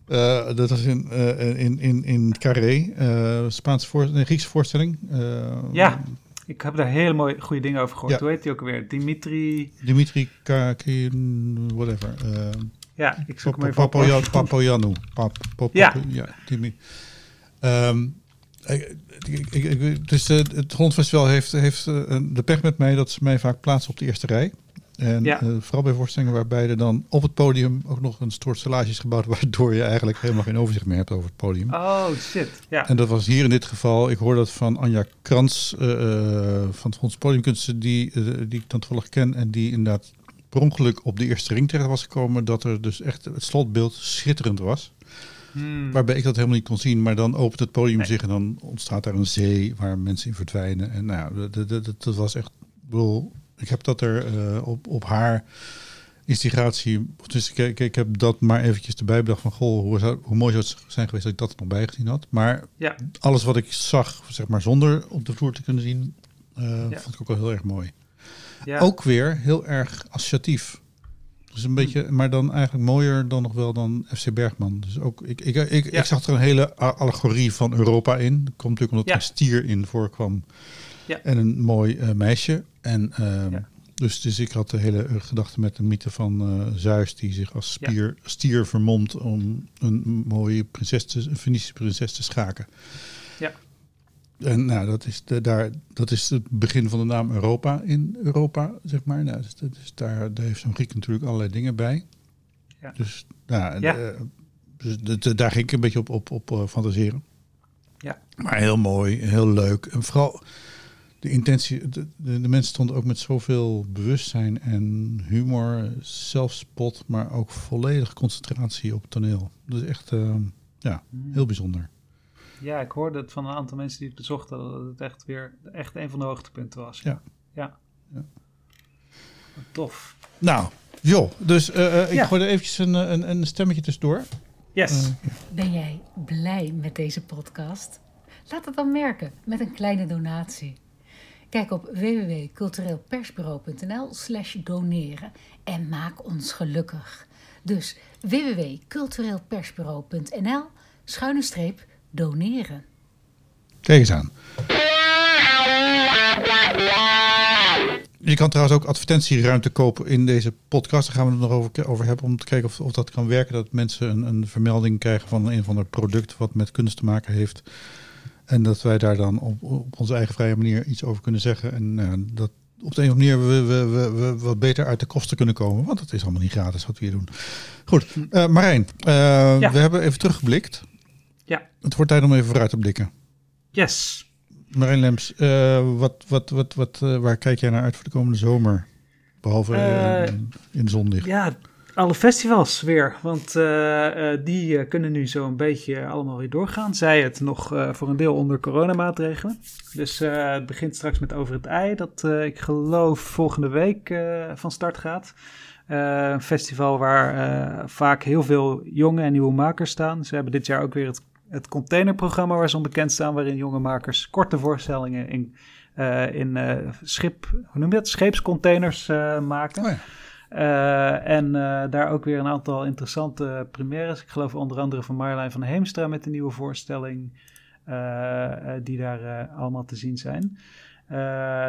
Eh, dat was in, eh, in, in, in Carré, eh Spaanse voor, nee, Griekse voorstelling. Eh, Ja. ik heb daar hele mooie, goede dingen over gehoord. Ja. Hoe heet die ook alweer? Dimitri... Dimitri Kakin, whatever. eh, Ja, ik zoek hem even op. Papoyan- Papoyanou. Pap- Pap- Ja. Ja Dimi- Ehm, ik- ik- ik- ik- dus eh, het Holland Festival heeft, heeft eh, de pech met mij dat ze mij vaak plaatsen op de eerste rij. En Ja. eh, vooral bij voorstellingen waarbij er dan op het podium ook nog een soort stellage is gebouwd, waardoor je eigenlijk helemaal geen overzicht meer hebt over het podium. Oh, shit. Ja. En dat was hier in dit geval, ik hoor dat van Anja Krans eh, eh, van het Fonds Podiumkunsten, die, eh, die ik dan toevallig ken en die inderdaad per ongeluk op de eerste ring terecht was gekomen, dat er dus echt het slotbeeld schitterend was. Hmm. Waarbij ik dat helemaal niet kon zien, maar dan opent het podium Nee. zich en dan ontstaat daar een zee waar mensen in verdwijnen. En nou, dat, dat, dat, was echt, ik bedoel, ik heb dat er eh, op, op haar instigatie, dus ik, ik, heb dat maar eventjes erbij bedacht van, goh, hoe, zou, hoe mooi zou het zijn geweest dat ik dat er nog bij gezien had. Maar Ja. alles wat ik zag, zeg maar zonder op de vloer te kunnen zien, eh, Ja. vond ik ook wel heel erg mooi. ja. Ook weer heel erg associatief. Dus een beetje, maar dan eigenlijk mooier dan nog wel dan FC Bergman. Dus ook, ik, ik, ik, Ja. ik zag er een hele allegorie van Europa in. Dat komt natuurlijk omdat Ja. er een stier in voorkwam. Ja. En een mooi eh, meisje. En ehm, dus, dus ik had de hele eh, gedachte met de mythe van eh, Zeus die zich als spier, stier vermomt om een mooie prinses te, een Venetische prinses te schaken. En nou, dat is, de, daar, dat is het begin van de naam Europa in Europa, zeg maar. Nou, dus, dat is daar, daar heeft zo'n Griek natuurlijk allerlei dingen bij. Ja. Dus, nou, Ja. eh, dus de- daar ging ik een beetje op, op, op eh, fantaseren. Ja. Maar heel mooi, heel leuk. En vooral, de intentie, de, de, mensen stonden ook met zoveel bewustzijn en humor, zelfspot, maar ook volledige concentratie op het toneel. Dat is echt eh, ja, heel bijzonder. Ja, ik hoorde het van een aantal mensen die het bezochten dat het echt weer echt een van de hoogtepunten was. Ja. Ja. Ja. Tof. Nou, joh, dus eh, eh, ik Ja. gooi er eventjes een, een, een stemmetje tussendoor. Yes. Eh, Ben jij blij met deze podcast? Laat het dan merken met een kleine donatie. Kijk op www.cultureelpersbureau.nl slash doneren en maak ons gelukkig. Dus www.cultureelpersbureau.nl schuine streep doneren. Kijk eens aan. Je kan trouwens ook advertentieruimte kopen in deze podcast. Daar gaan we het nog over, over hebben om te kijken of, of dat kan werken. Dat mensen een, een vermelding krijgen van een of ander product wat met kunst te maken heeft. En dat wij daar dan op, op onze eigen vrije manier iets over kunnen zeggen. En nou, dat op de een of andere manier we, we, we, we wat beter uit de kosten kunnen komen. Want het is allemaal niet gratis wat we hier doen. Goed, eh Marijn, eh, Ja. we hebben even teruggeblikt. Ja. Het wordt tijd om even vooruit te blikken. Yes. Marijn Lems, eh, wat, wat, wat, wat, eh, waar kijk jij naar uit voor de komende zomer? Behalve eh, in zonlicht. Ja, alle festivals weer. Want die kunnen nu zo een beetje allemaal weer doorgaan. Zij het nog voor een deel onder coronamaatregelen. Dus het begint straks met Over het Ei. Dat ik geloof volgende week van start gaat. Een festival waar vaak heel veel jonge en nieuwe makers staan. Ze hebben dit jaar ook weer het, het containerprogramma waar ze onbekend staan. Waarin jonge makers korte voorstellingen in, eh, in eh, schip, hoe noem je dat? scheepscontainers eh, maken. Oh ja. En daar ook weer een aantal interessante premières. Ik geloof onder andere van Marjolein van Heemstra met een nieuwe voorstelling. die daar allemaal te zien zijn.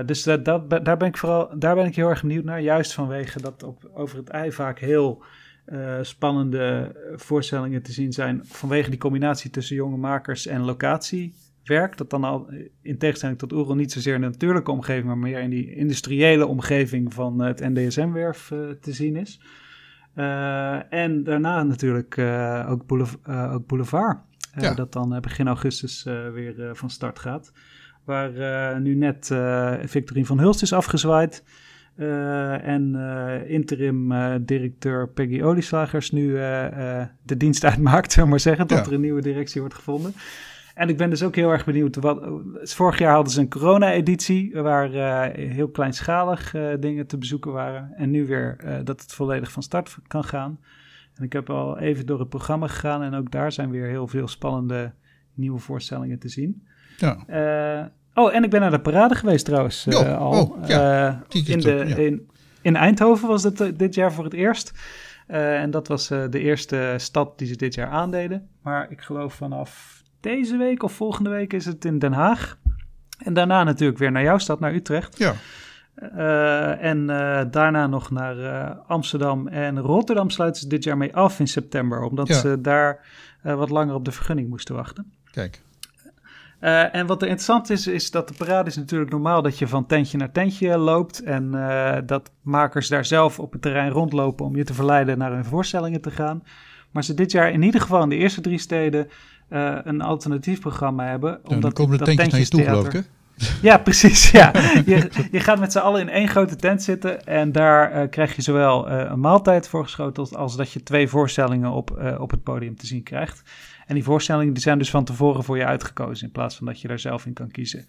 Dus dat, dat, daar, ben ik vooral, daar ben ik heel erg benieuwd naar. Juist vanwege dat op, over het ei vaak heel eh, spannende voorstellingen te zien zijn. Vanwege die combinatie tussen jonge makers en locatiewerk. Dat dan al in tegenstelling tot Oerol niet zozeer in de natuurlijke omgeving, maar meer in die industriële omgeving van het NDSM-werf eh, te zien is. Eh, en daarna natuurlijk eh, ook, Boulevard. eh, ook Boulevard eh, Ja. Dat dan eh, begin augustus eh, weer eh, van start gaat. Waar eh, nu net eh Victorine van Hulst is afgezwaaid. Eh, en eh, interim eh, directeur Peggy Olieslagers nu de dienst uitmaakt, zullen we maar zeggen, tot Ja. er een nieuwe directie wordt gevonden. En ik ben dus ook heel erg benieuwd. Wat, vorig jaar hadden ze een corona-editie waar eh, heel kleinschalig dingen te bezoeken waren. En nu weer dat het volledig van start kan gaan. En ik heb al even door het programma gegaan en ook daar zijn weer heel veel spannende nieuwe voorstellingen te zien. Ja. Oh, en ik ben naar de parade geweest trouwens. eh, al. oh, ja. Eh, in, de, ja. in, in Eindhoven was dat eh, dit jaar voor het eerst. En dat was de eerste stad die ze dit jaar aandeden. Maar ik geloof vanaf deze week of volgende week is het in Den Haag. En daarna natuurlijk weer naar jouw stad, naar Utrecht. Ja. En daarna nog naar Amsterdam en Rotterdam sluiten ze dit jaar mee af in september. Omdat Ja. ze daar wat langer op de vergunning moesten wachten. Kijk. Eh, en wat er interessant is, is dat de parade is natuurlijk normaal dat je van tentje naar tentje loopt. En eh, dat makers daar zelf op het terrein rondlopen om je te verleiden naar hun voorstellingen te gaan. Maar ze dit jaar in ieder geval in de eerste drie steden eh, een alternatief programma hebben. Ja, dan komen de dat tentjes naar je toe, geloof ik. tentjestheater- Hè? ja, precies. Ja. Je, je gaat met z'n allen in één grote tent zitten en daar krijg je zowel een maaltijd voorgeschoteld als dat je twee voorstellingen op, op het podium te zien krijgt. En die voorstellingen die zijn dus van tevoren voor je uitgekozen in plaats van dat je daar zelf in kan kiezen.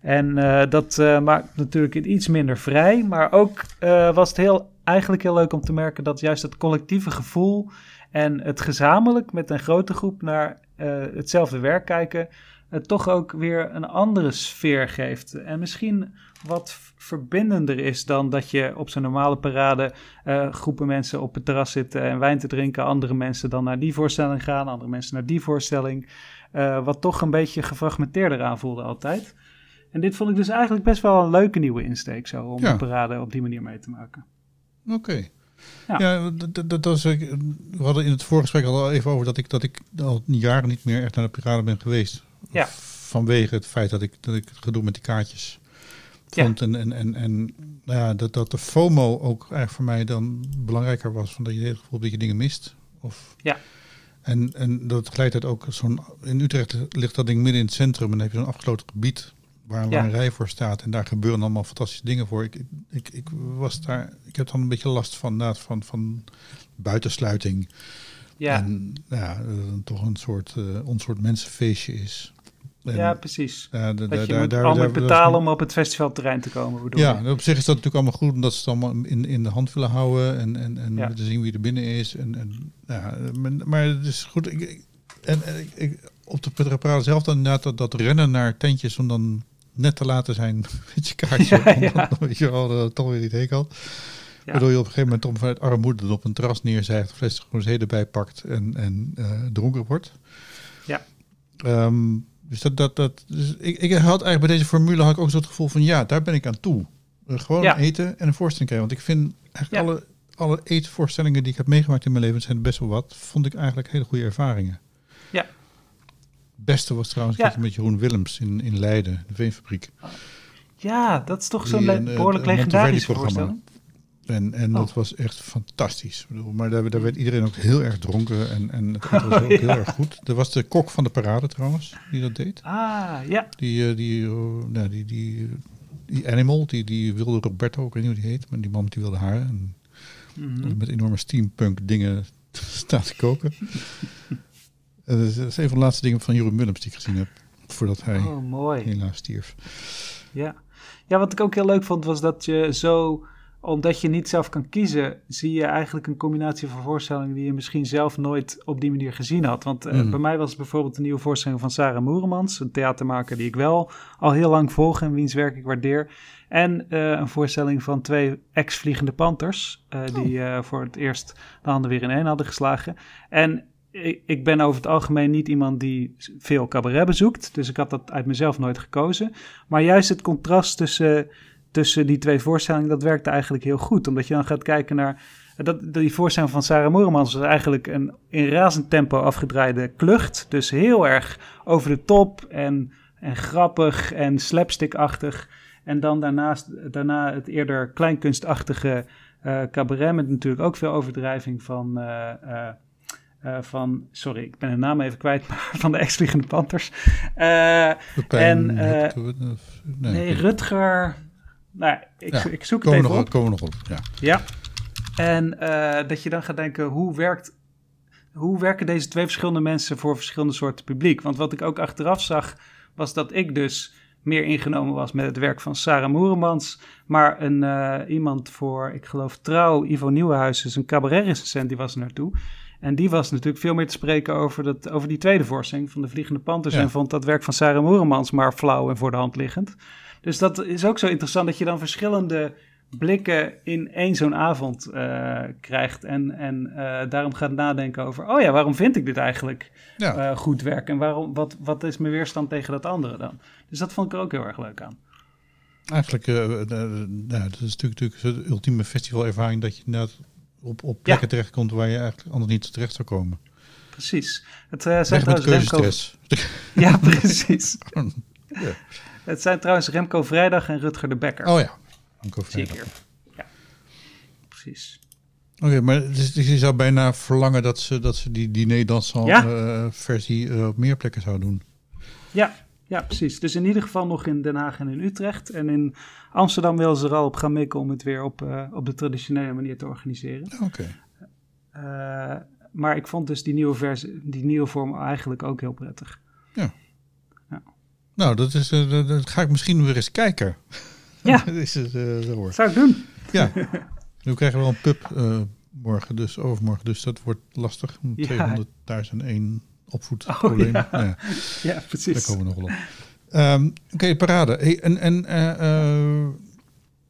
En eh, dat eh, maakt natuurlijk het iets minder vrij, maar ook eh, was het heel, eigenlijk heel leuk om te merken dat juist het collectieve gevoel en het gezamenlijk met een grote groep naar hetzelfde werk kijken, het toch ook weer een andere sfeer geeft. En misschien wat verbindender is dan dat je op zo'n normale parade eh, groepen mensen op het terras zitten en wijn te drinken. Andere mensen dan naar die voorstelling gaan, andere mensen naar die voorstelling. Eh, wat toch een beetje gefragmenteerder aanvoelde altijd. En dit vond ik dus eigenlijk best wel een leuke nieuwe insteek zo, om Ja. de parade op die manier mee te maken. Oké. Ja. Ja, dat, dat, ik- we hadden in het voorgesprek al even over dat ik, dat ik al jaren niet meer echt naar de parade ben geweest. Ja. Vanwege het feit dat ik, dat ik het gedoe met die kaartjes Ja. vond. En, en, en, en nou ja, dat, dat de FOMO ook eigenlijk voor mij dan belangrijker was. Van dat je het gevoel dat je dingen mist. Of, Ja. En, en dat tegelijkertijd ook zo'n... In Utrecht ligt dat ding midden in het centrum. En dan heb je zo'n afgesloten gebied waar, Ja. een rij voor staat. En daar gebeuren allemaal fantastische dingen voor. Ik, ik, ik was daar, ik heb dan een beetje last van, van, van buitensluiting. Ja, En nou ja, dat het toch een soort, eh een soort mensenfeestje is. En, ja precies. da- Dat da- je daar- moet daar- al daar- is- betalen om op het festivalterrein te komen, bedoel Ja, op zich is dat natuurlijk allemaal goed, omdat ze het allemaal in, in de hand willen houden en, en, en Ja. te zien wie er binnen is. En, en, ja, maar, het is goed. Ik, en, ik, op de Petraparade zelf dan inderdaad dat, dat rennen naar tentjes om dan net te laten zijn met je kaartje. Ja, weet je wel, dat toch weer niet heen kan. Ja. Waardoor je op een gegeven moment om vanuit armoede op een terras neerzijgt, fles rosé erbij pakt en, en eh, dronken wordt. Ja. Ehm, dus dat, dat, dat, dus ik, ik had eigenlijk bij deze formule had ik ook zo het gevoel van ja, daar ben ik aan toe. Eh, gewoon Ja. eten en een voorstelling krijgen. Want ik vind eigenlijk Ja. alle, alle eetvoorstellingen die ik heb meegemaakt in mijn leven, zijn best wel wat, vond ik eigenlijk hele goede ervaringen. Ja. Het beste was trouwens een Ja. met Jeroen Willems in, in Leiden, de Veenfabriek. Ja, dat is toch zo'n le- eh, behoorlijk Monteverdi-programma. voorstelling. En, en Oh. dat was echt fantastisch. Ik bedoel, maar daar, daar werd iedereen ook heel erg dronken. En, en het was ook ja. heel erg goed. Er was de kok van de parade trouwens, die dat deed. Ah, ja. Die, eh, die, eh, nou, die, die, die Animal, die, die wilde Roberto, ik weet niet hoe die heet. Maar die man die wilde haren. En Mhm. met enorme steampunk dingen staan te koken. En dat, is, dat is een van de laatste dingen van Jeroen Willems die ik gezien heb. Voordat hij Oh, mooi. helaas stierf. Ja. ja, wat ik ook heel leuk vond was dat je zo, omdat je niet zelf kan kiezen, zie je eigenlijk een combinatie van voorstellingen die je misschien zelf nooit op die manier gezien had. Want eh, Mm. bij mij was het bijvoorbeeld een nieuwe voorstelling van Sarah Moeremans, een theatermaker die ik wel al heel lang volg en wiens werk ik waardeer. En eh, een voorstelling van twee ex-vliegende Panthers, eh, die eh, voor het eerst de handen weer in één hadden geslagen. En ik, ik ben over het algemeen niet iemand die veel cabaret bezoekt, dus ik had dat uit mezelf nooit gekozen. Maar juist het contrast tussen, tussen die twee voorstellingen, dat werkte eigenlijk heel goed. Omdat je dan gaat kijken naar... Dat, die voorstelling van Sarah Moeremans was eigenlijk een in razend tempo afgedraaide klucht. Dus heel erg over de top en, en grappig en slapstickachtig. En dan daarnaast, daarna het eerder kleinkunstachtige eh, cabaret... met natuurlijk ook veel overdrijving van... eh, eh, van, sorry, ik ben de naam even kwijt, maar van de ex-vliegende Panthers. En, nee, Nee, Rutger. Nou, ik, Ja, ik zoek het even nog, op. komen we nog op. Ja. Ja. En eh, dat je dan gaat denken, hoe werkt... Hoe werken deze twee verschillende mensen voor verschillende soorten publiek? Want wat ik ook achteraf zag, was dat ik dus meer ingenomen was met het werk van Sarah Moeremans. Maar een, eh, iemand voor, ik geloof trouw, Ivo Nieuwenhuis, is een cabaret-recensent, die was er naartoe. En die was natuurlijk veel meer te spreken over, dat, over die tweede voorstelling van de Vliegende Panthers. Ja. En vond dat werk van Sarah Moeremans maar flauw en voor de hand liggend. Dus dat is ook zo interessant dat je dan verschillende blikken in één zo'n avond eh, krijgt. En, en eh, daarom gaat nadenken over, oh ja, waarom vind ik dit eigenlijk Ja. eh, goed werk? En waarom, wat, wat is mijn weerstand tegen dat andere dan? Dus dat vond ik er ook heel erg leuk aan. Eigenlijk, nou, dat is natuurlijk, natuurlijk de ultieme festivalervaring dat je inderdaad op, op plekken terechtkomt waar je eigenlijk anders niet terecht zou komen. Precies. Het trouwens Remco... keuzestress. Ja, precies. Ja. Het zijn trouwens Remco Vrijdag en Rutger de Bekker. Oh ja. Ik Vrijdag. hier. Ja, precies. Oké, maar dus, dus je zou bijna verlangen dat ze, dat ze die diner dansant Ja. eh, versie eh, op meer plekken zouden doen. Ja, ja, precies. Dus in ieder geval nog in Den Haag en in Utrecht. En in Amsterdam willen ze er al op gaan mikken om het weer op, eh, op de traditionele manier te organiseren. Oké. Maar ik vond dus die nieuwe, versie, die nieuwe vorm eigenlijk ook heel prettig. Nou, dat, is, eh, dat, ga ik misschien weer eens kijken. Ja. dat is het eh, zo hoor. Zou ik doen. Ja. Nu krijgen we wel een pub eh, morgen, dus overmorgen. Dus dat wordt lastig. Ja. 200.001 opvoedprobleem. Oh, ja. ja. Ja, Daar precies. komen we nog wel op. Ehm, Oké, parade. Hey, en en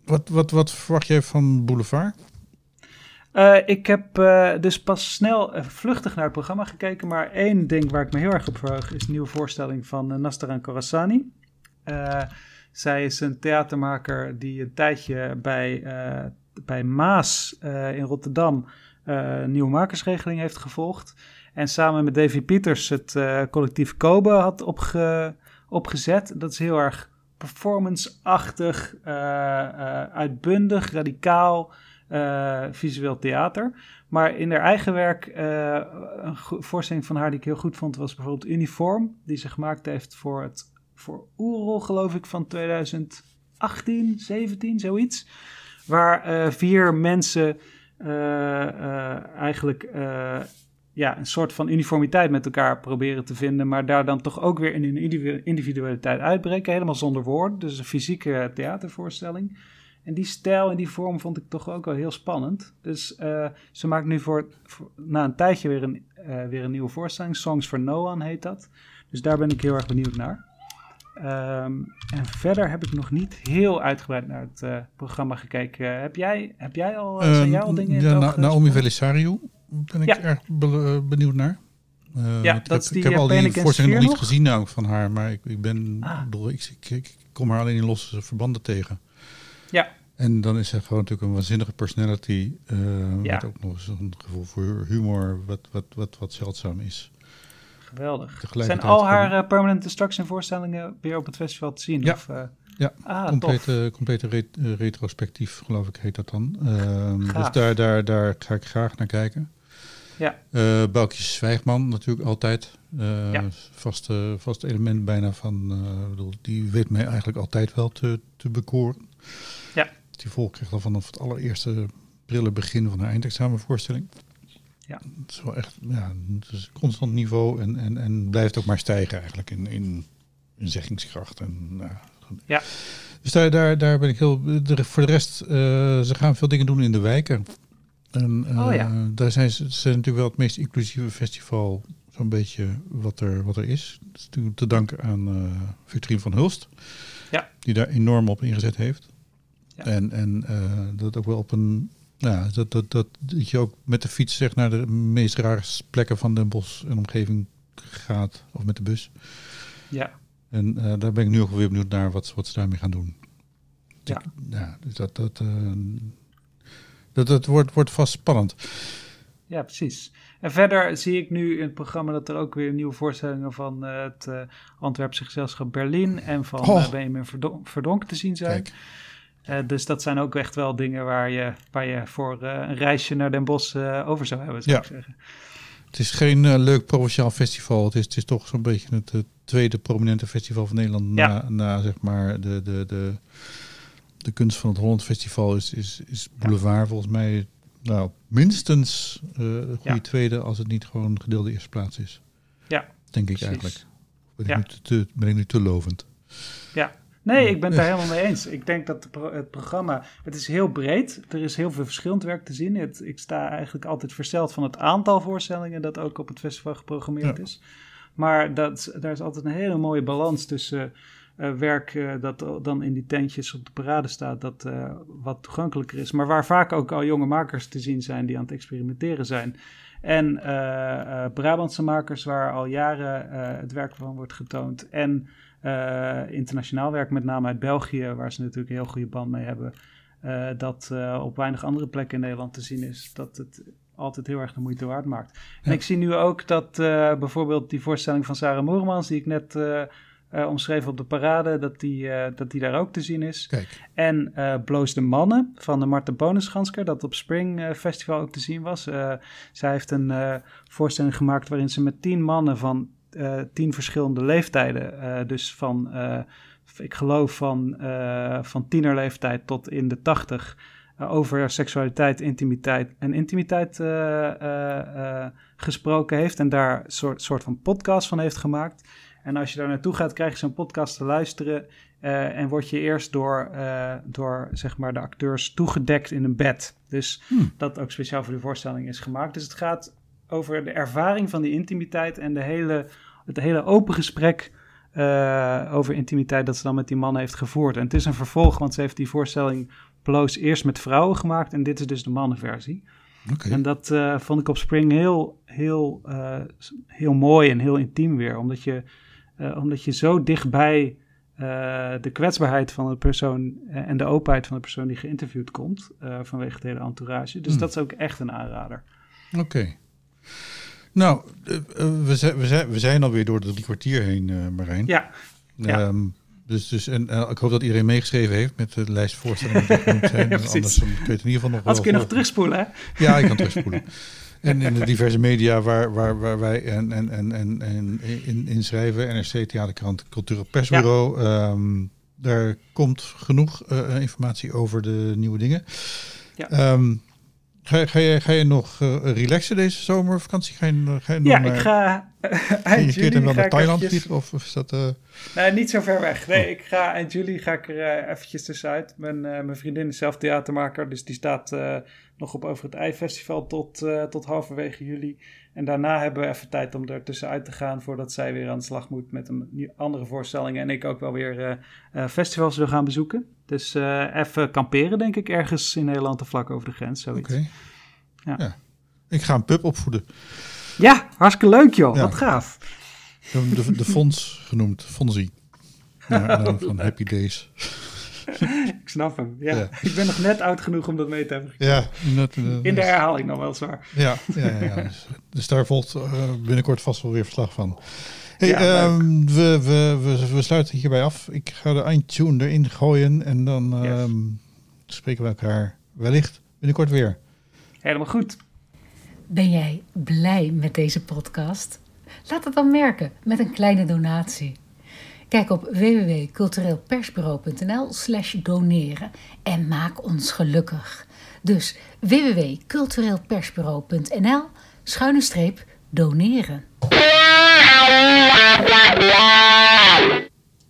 wat, wat, wat verwacht jij van Boulevard? Eh, ik heb eh, dus pas snel eh, vluchtig naar het programma gekeken. Maar één ding waar ik me heel erg op verheug is een nieuwe voorstelling van uh, Nastaran Khorasani. Eh, zij is een theatermaker die een tijdje bij, uh, bij Maas uh, in Rotterdam uh, een nieuwe makersregeling heeft gevolgd. En samen met Davy Pieters het uh, collectief Kobe had opge, opgezet. Dat is heel erg performance-achtig, uh, uitbundig, radicaal. Uh, visueel theater. Maar in haar eigen werk, uh, een voorstelling van haar die ik heel goed vond, was bijvoorbeeld Uniform, die ze gemaakt heeft voor het voor Oerol, geloof ik, van 2018, 17, zoiets. Waar eh, vier mensen eh, eh, eigenlijk eh, ja, een soort van uniformiteit met elkaar proberen te vinden, maar daar dan toch ook weer in hun individu- individualiteit uitbreken, helemaal zonder woorden. Dus een fysieke theatervoorstelling. En die stijl en die vorm vond ik toch ook wel heel spannend. Dus eh, ze maakt nu voor, voor- na een tijdje weer een, eh, weer een nieuwe voorstelling. Songs for No One heet dat. Dus daar ben ik heel erg benieuwd naar. Ehm, en verder heb ik nog niet heel uitgebreid naar het eh, programma gekeken. heb, jij, heb jij al, eh, zijn jij al dingen in Ehm, ja, Na- oog Naomi? Belisario ben ik Ja. erg be- benieuwd naar. Ja, want ik dat is heb, die, ik heb al die voorstellingen nog niet gezien nou, van haar, maar ik, ik ben, Ah. ik, ik kom haar alleen in losse verbanden tegen. Ja. En dan is ze gewoon natuurlijk een waanzinnige personality. eh Ja. Met ook nog eens een gevoel voor humor, wat, wat, wat, wat zeldzaam is. Geweldig. Zijn al haar eh, Permanent Destruction voorstellingen weer op het festival te zien? Ja. Of, eh, Ja, ah, complete, complete re- retrospectief, geloof ik, heet dat dan. Ehm, dus daar, daar, daar ga ik graag naar kijken. Ja. Boukje Zwijgman natuurlijk altijd. Eh Ja. vast, eh, vast element bijna van, bedoel, die weet mij eigenlijk altijd wel te, te bekoren. Ja. Die volk kreeg al vanaf het allereerste prille begin van haar eindexamenvoorstelling. Ja. Het is wel echt, ja, het is een constant niveau en, en, en blijft ook maar stijgen eigenlijk in, in, in zeggingskracht. En, nou, Ja. Dus daar, daar, daar ben ik heel. de- voor de rest, eh, ze gaan veel dingen doen in de wijken. En eh, Oh ja. daar zijn ze, zijn natuurlijk wel het meest inclusieve festival, zo'n beetje wat er, wat er is. Dat is natuurlijk te danken aan eh Victorine van Hulst, Ja. die daar enorm op ingezet heeft. Ja. En, en eh, dat ook wel op een. Ja, dat, dat, dat, dat je ook met de fiets zeg, naar de meest rare plekken van Den Bosch en omgeving gaat, of met de bus. Ja. En eh, daar ben ik nu ook weer benieuwd naar wat, wat ze daarmee gaan doen. Ja. Ja dus dat, dat, eh, dat, dat wordt, wordt vast spannend. Ja, precies. En verder zie ik nu in het programma dat er ook weer nieuwe voorstellingen van het Antwerpse gezelschap Berlin en van Oh. Benjamin Verdon- Verdonk te zien zijn. Kijk, dus dat zijn ook echt wel dingen waar je, waar je voor eh, een reisje naar Den Bosch eh, over zou hebben, zou Ja. ik zeggen. het is geen eh, leuk provinciaal festival. Het is, het is toch zo'n beetje het eh, tweede prominente festival van Nederland. Ja. Na, na zeg maar de, de, de, de kunst van het Holland Festival is, is, is Boulevard volgens mij nou, minstens eh, een goede Ja. tweede als het niet gewoon gedeelde eerste plaats is. Ja, Denk ik precies. eigenlijk. Ben ik, Ja. nu te, ben ik nu te lovend? Nee, ik ben het daar helemaal mee eens. Ik denk dat het programma, het is heel breed. Er is heel veel verschillend werk te zien. Het, ik sta eigenlijk altijd versteld van het aantal voorstellingen dat ook op het festival geprogrammeerd Ja. is. Maar dat, daar is altijd een hele mooie balans tussen eh, werk eh, dat dan in die tentjes op de parade staat, dat eh, wat toegankelijker is. Maar waar vaak ook al jonge makers te zien zijn die aan het experimenteren zijn. En Brabantse makers waar al jaren het werk van wordt getoond. En internationaal werk, met name uit België, waar ze natuurlijk een heel goede band mee hebben. eh, dat eh, op weinig andere plekken in Nederland te zien is. Dat het altijd heel erg de moeite waard maakt. En Ja. ik zie nu ook dat eh, bijvoorbeeld die voorstelling van Sarah Moermans, die ik net eh, eh, omschreef op de parade, dat die, eh, dat die daar ook te zien is. Kijk, En eh Bloos de Mannen van de Marten Bonensgansker, dat op Spring eh, Festival ook te zien was. Eh, zij heeft een eh, voorstelling gemaakt waarin ze met tien mannen van eh, tien verschillende leeftijden, eh, dus van, eh, ik geloof van, eh, van tienerleeftijd tot in de tachtig, eh, over seksualiteit, intimiteit en intimiteit eh, eh, eh, gesproken heeft. En daar een soort, soort van podcast van heeft gemaakt. En als je daar naartoe gaat, krijg je zo'n podcast te luisteren. eh, en word je eerst door, eh, door zeg maar de acteurs toegedekt in een bed. Dus Hmm. dat ook speciaal voor die voorstelling is gemaakt. Dus het gaat over de ervaring van die intimiteit en de hele, het hele open gesprek eh, over intimiteit dat ze dan met die man heeft gevoerd. En het is een vervolg, want ze heeft die voorstelling bloos eerst met vrouwen gemaakt en dit is dus de mannenversie. oké. En dat eh, vond ik op Spring heel, heel, eh, heel mooi en heel intiem weer. Omdat je, omdat je zo dichtbij de kwetsbaarheid van de persoon en de openheid van de persoon die geïnterviewd komt. vanwege het hele entourage. Dus Hmm. dat is ook echt een aanrader. Oké. Nou, eh, eh, we, zijn, we, zijn, we zijn alweer door de drie kwartier heen, eh Marijn. Ja, ja. Ehm, dus, dus, en ik hoop dat iedereen meegeschreven heeft met de lijst voorstellingen die genoemd zijn. Ja. Anders dan kun je het in ieder geval nog wel... als kun je nog terugspoelen, hè? Ja, ik kan terugspoelen. En in de diverse media waar, waar, waar wij en, en, en, en, en in, in schrijven. NRC, Theaterkrant, Cultureel Persbureau. Ehm, daar komt genoeg informatie over de nieuwe dingen. Ja. Ehm, ga, ga, je, ga je nog eh, relaxen deze zomervakantie? Ga je, ga je Ja, ik ga eind juli dan wel ga naar Thailand eventjes- vliegen? Of, of is dat... eh, Nee, niet zo ver weg. Nee, ik ga eind juli ga ik er eh, eventjes tussenuit. Mijn, eh, mijn vriendin is zelf theatermaker, dus die staat nog op Over het Ei Festival tot, tot halverwege juli. En daarna hebben we even tijd om er tussenuit te gaan voordat zij weer aan de slag moet met een andere voorstellingen. En ik ook wel weer festivals wil gaan bezoeken. Dus even kamperen, denk ik, ergens in Nederland te vlak over de grens. Zoiets. Oké. Ja. Ja. Ik ga een pup opvoeden. Ja, hartstikke leuk joh. Ja. Wat gaaf. De, de, de fonds genoemd, Fonzie. Ja, nou, van Happy Days. Ik snap hem. Ja. Ja. Ik ben nog net oud genoeg om dat mee te hebben. Ja, dat, dat- In de herhaling nog wel zwaar. ja, ja, ja, ja. Dus, dus daar volgt eh, binnenkort vast wel weer verslag van. Hey, Ja, ehm, we, we, we, we sluiten hierbij af. Ik ga de eindtune erin gooien en dan Yes. ehm, spreken we elkaar wellicht binnenkort weer. Helemaal goed. Ben jij blij met deze podcast? Laat het dan merken met een kleine donatie. Kijk op www.cultureelpersbureau.nl slash doneren en maak ons gelukkig. Dus www.cultureelpersbureau.nl schuine streep doneren.